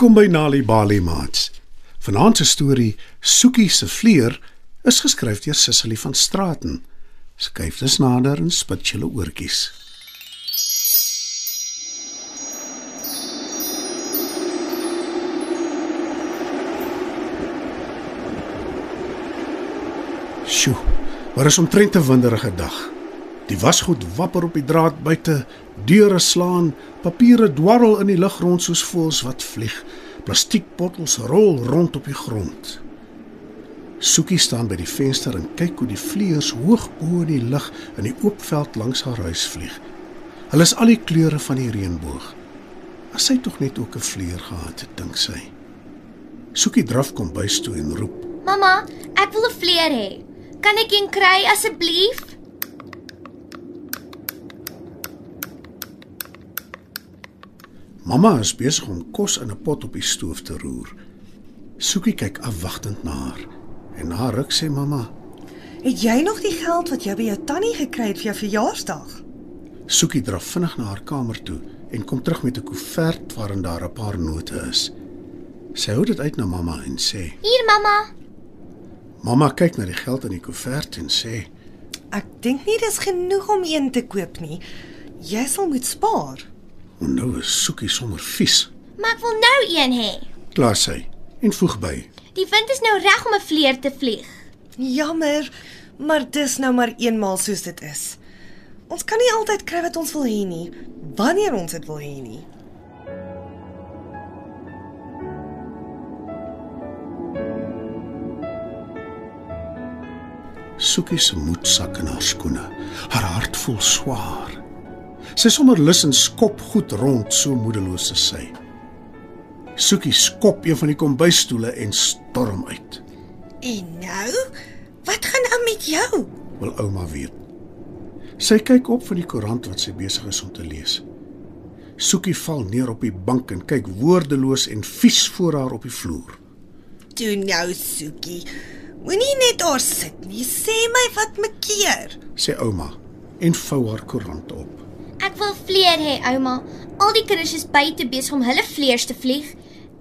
Welkom by Nali Bali Mats. Vanaand se storie, Soekie se vleuer, is geskryf deur Sissily van Straaten. Skyf dus nader en spit julle oortjies. Sjoe, maar is omtrent 'n winderige dag. Die wasgoed wapper op die draad buite, deure slaan, papiere dwarrel in die lug rond soos voëls wat vlieg. Plastiekbottels rol rond op die grond. Soekie staan by die venster en kyk hoe die vleuers hoog bo in die lug in die oop veld langs haar huis vlieg. Hulle is al die kleure van die reënboog. As sy tog net ook 'n vleuer gehad het, dink sy. Soekie draf kom bys toe en roep: Mamma, ek wil 'n vleuer hê. Kan ek een kry asseblief? Mamma is besig om kos in 'n pot op die stoof te roer. Soekie kyk afwagtend na haar. En na ruk sê mamma: Het jy nog die geld wat jy by jou tannie gekry het vir jou verjaarsdag? Soekie draf vinnig na haar kamer toe en kom terug met 'n koevert waarin daar 'n paar note is. Sy hou dit uit na mamma en sê: Hier, mamma. "Mamma kyk na die geld in die koevert en sê: Ek dink nie dis genoeg om een te koop nie. Jy sal moet spaar. "O nou is Soekie sommer vies." Maar ek wil nou een hê. Klaar sy en voeg by: Die wind is nou reg om 'n vleuer te vlieg. Jammer, maar dis nou maar eenmaal soos dit is. Ons kan nie altyd kry wat ons wil hê nie, wanneer ons dit wil hê nie. Soekie se moed sak in haar skoene. Haar hart voel swaar. Sy sommer lus en skop goed rond, so moedeloos is sy. Soekie skop een van die kombuisstoele en storm uit. En nou? Wat gaan aan met jou? Wil ouma weet. Sy kyk op van die koerant wat sy besig is om te lees. Soekie val neer op die bank en kyk woordeloos en vies voor haar op die vloer. Toe nou, Soekie. Moenie net daar sit nie. Sê my wat mekeer. Sê ouma en vou haar koerant op. Ek wil vleuer hê, ouma. Al die kinders is buite besig om hulle vleuers te vlieg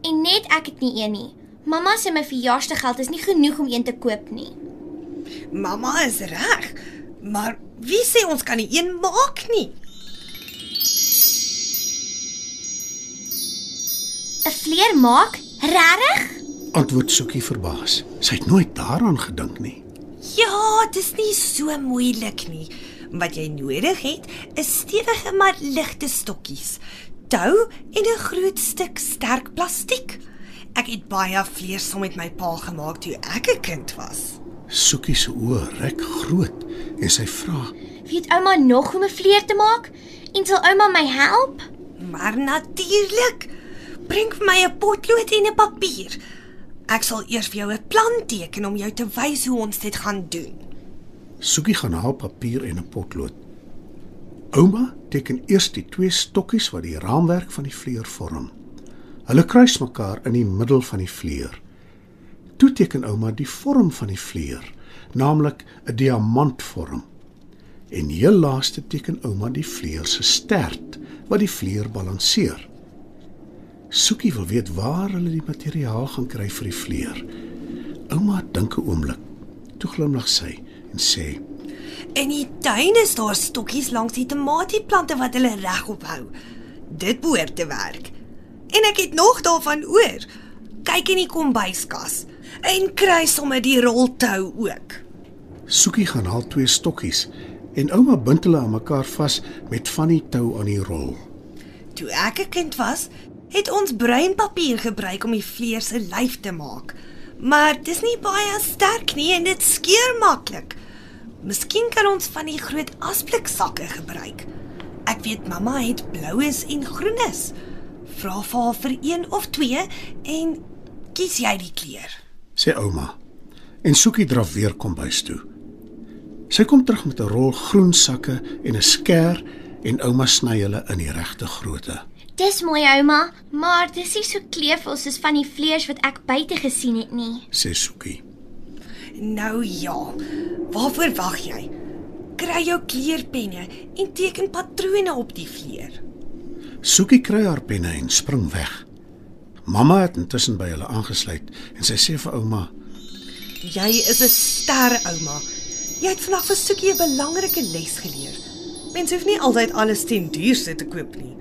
en net ek het nie een nie. Mamma sê my verjaarsdaggeld is nie genoeg om een te koop nie. Mamma is reg. Maar wie sê ons kan nie een maak nie? 'n Vleuer maak? Regtig? Antwoord Soekie verbaas. Sy het nooit daaraan gedink nie. Ja, dis nie so moeilik nie. Wat jy nodig het, is stewige maar ligte stokkies, tou en 'n groot stuk sterk plastiek. Ek het baie vlees saam met my pa gemaak toe ek 'n kind was. Soekie se oë rek groot en sy vra: Weet ouma nog hoe om 'n vleuer te maak? En sal ouma my help? Maar natuurlik. Bring vir my 'n potlood en 'n papier. Ek sal eers vir jou 'n plan teken om jou te wys hoe ons dit gaan doen. Soekie gaan haal papier en 'n potlood. Ouma teken eers die twee stokkies wat die raamwerk van die vleuer vorm. Hulle kruis mekaar in die middel van die vleuer. Toe teken ouma die vorm van die vleuer, naamlik 'n diamantvorm. En heel laaste teken ouma die vleuer se stert wat die vleuer balanseer. Soekie wil weet waar hulle die materiaal gaan kry vir die vleuer. Ouma dink 'n oomblik. Toe glimlag sy en sê: In die tuin is daar stokkies langs die tomatieplante wat hulle regop hou. Dit behoort te werk. En ek het nog daarvan oor. Kyk in die kombuiskas en kry sommer die roltou ook. Soekie gaan haal twee stokkies en ouma bind hulle aan mekaar vas met van die tou aan die rol. Toe ek 'n kind was, het ons bruinpapier gebruik om die vleer se lyf te maak. Maar dis nie baie sterk nie en dit skeur maklik. Miskien kan ons van die groot asbliksakke gebruik. Ek weet mamma het bloues en groenes. Vra vir haar vir een of twee en kies jy die kleur. Sê ouma. En Soekie draf weer kombuis toe. Sy kom terug met 'n rol groen sakke en 'n skêr en ouma sny hulle in die regte grootte. Dis mooi ouma, maar dis nie so kleefvol soos van die vleers wat ek buite gesien het nie. Sê Soekie. Nou ja. Waarvoor wag jy? Kry jou kleurpenne en teken patrone op die vleer. Soekie kry haar penne en spring weg. Mamma het intussen by hulle aangesluit en sy sê vir ouma: Jy is 'n ster, ouma. Jy het vandag vir Soekie 'n belangrike les geleer. Mense hoef nie altyd alles ten duurste te koop nie.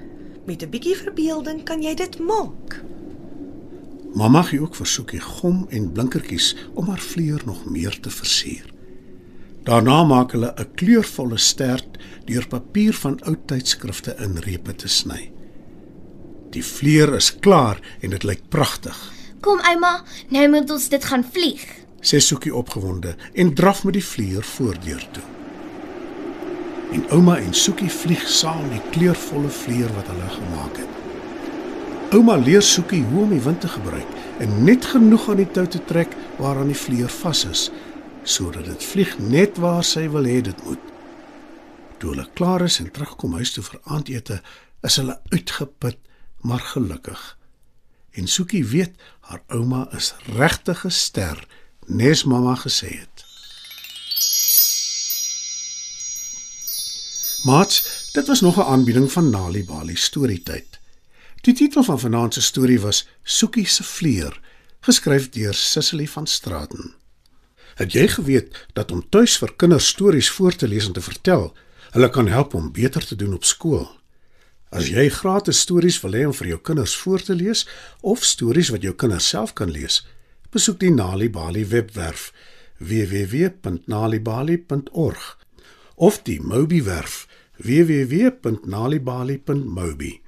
Met 'n bietjie verbeelding kan jy dit maak. Mamma gee ook vir Soekie gom en blinkertjies om haar vleuer nog meer te versier. Daarna maak hulle 'n kleurvolle stert deur papier van ou tydskrifte in repe te sny. Die vleuer is klaar en dit lyk pragtig, Kom ouma, nou moet ons dit gaan vlieg. sê Soekie opgewonde en draf met die vleuer voordeur toe. En ouma en Soekie vlieg saam die kleurvolle vleuer wat hulle gemaak het. Ouma leer Soekie hoe om die wind te gebruik en net genoeg aan die tou te trek waaraan die vleuer vas is, sodat dit vlieg net waar sy wil hê dit moet. Toe hulle klaar is en terugkom huis toe vir aandete, is hulle uitgeput maar gelukkig. En Soekie weet haar ouma is regtig 'n ster, nes mamma gesê het. Mats, dit was nog 'n aanbieding van Nali Bali Storytyd. Die titel van vanaand se storie was Soekie se vleuer, geskryf deur Sissily van Straaten. Het jy geweet dat om tuis vir kinders stories voor te lees en te vertel, hulle kan help om beter te doen op skool? As jy gratis stories wil hê om vir jou kinders voor te lees of stories wat jou kinders self kan lees, besoek die Nali Bali webwerf www.nalibali.org of die Mobi werf www.nalibali.mobi.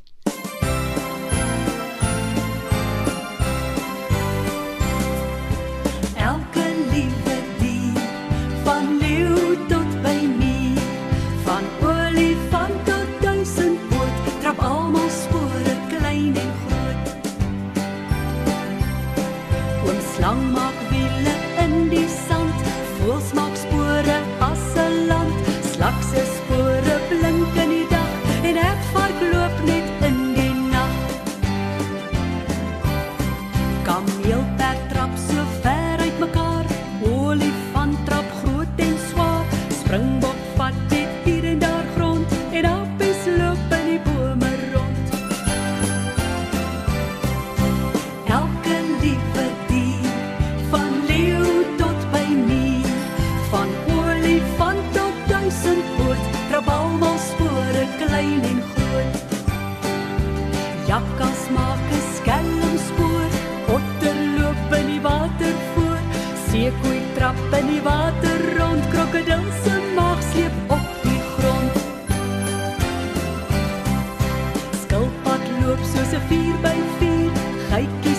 Seekoei trap in die water rond, krokodil se maag sleep op die grond. Skilpad loop soos 'n 4 by 4, geitjie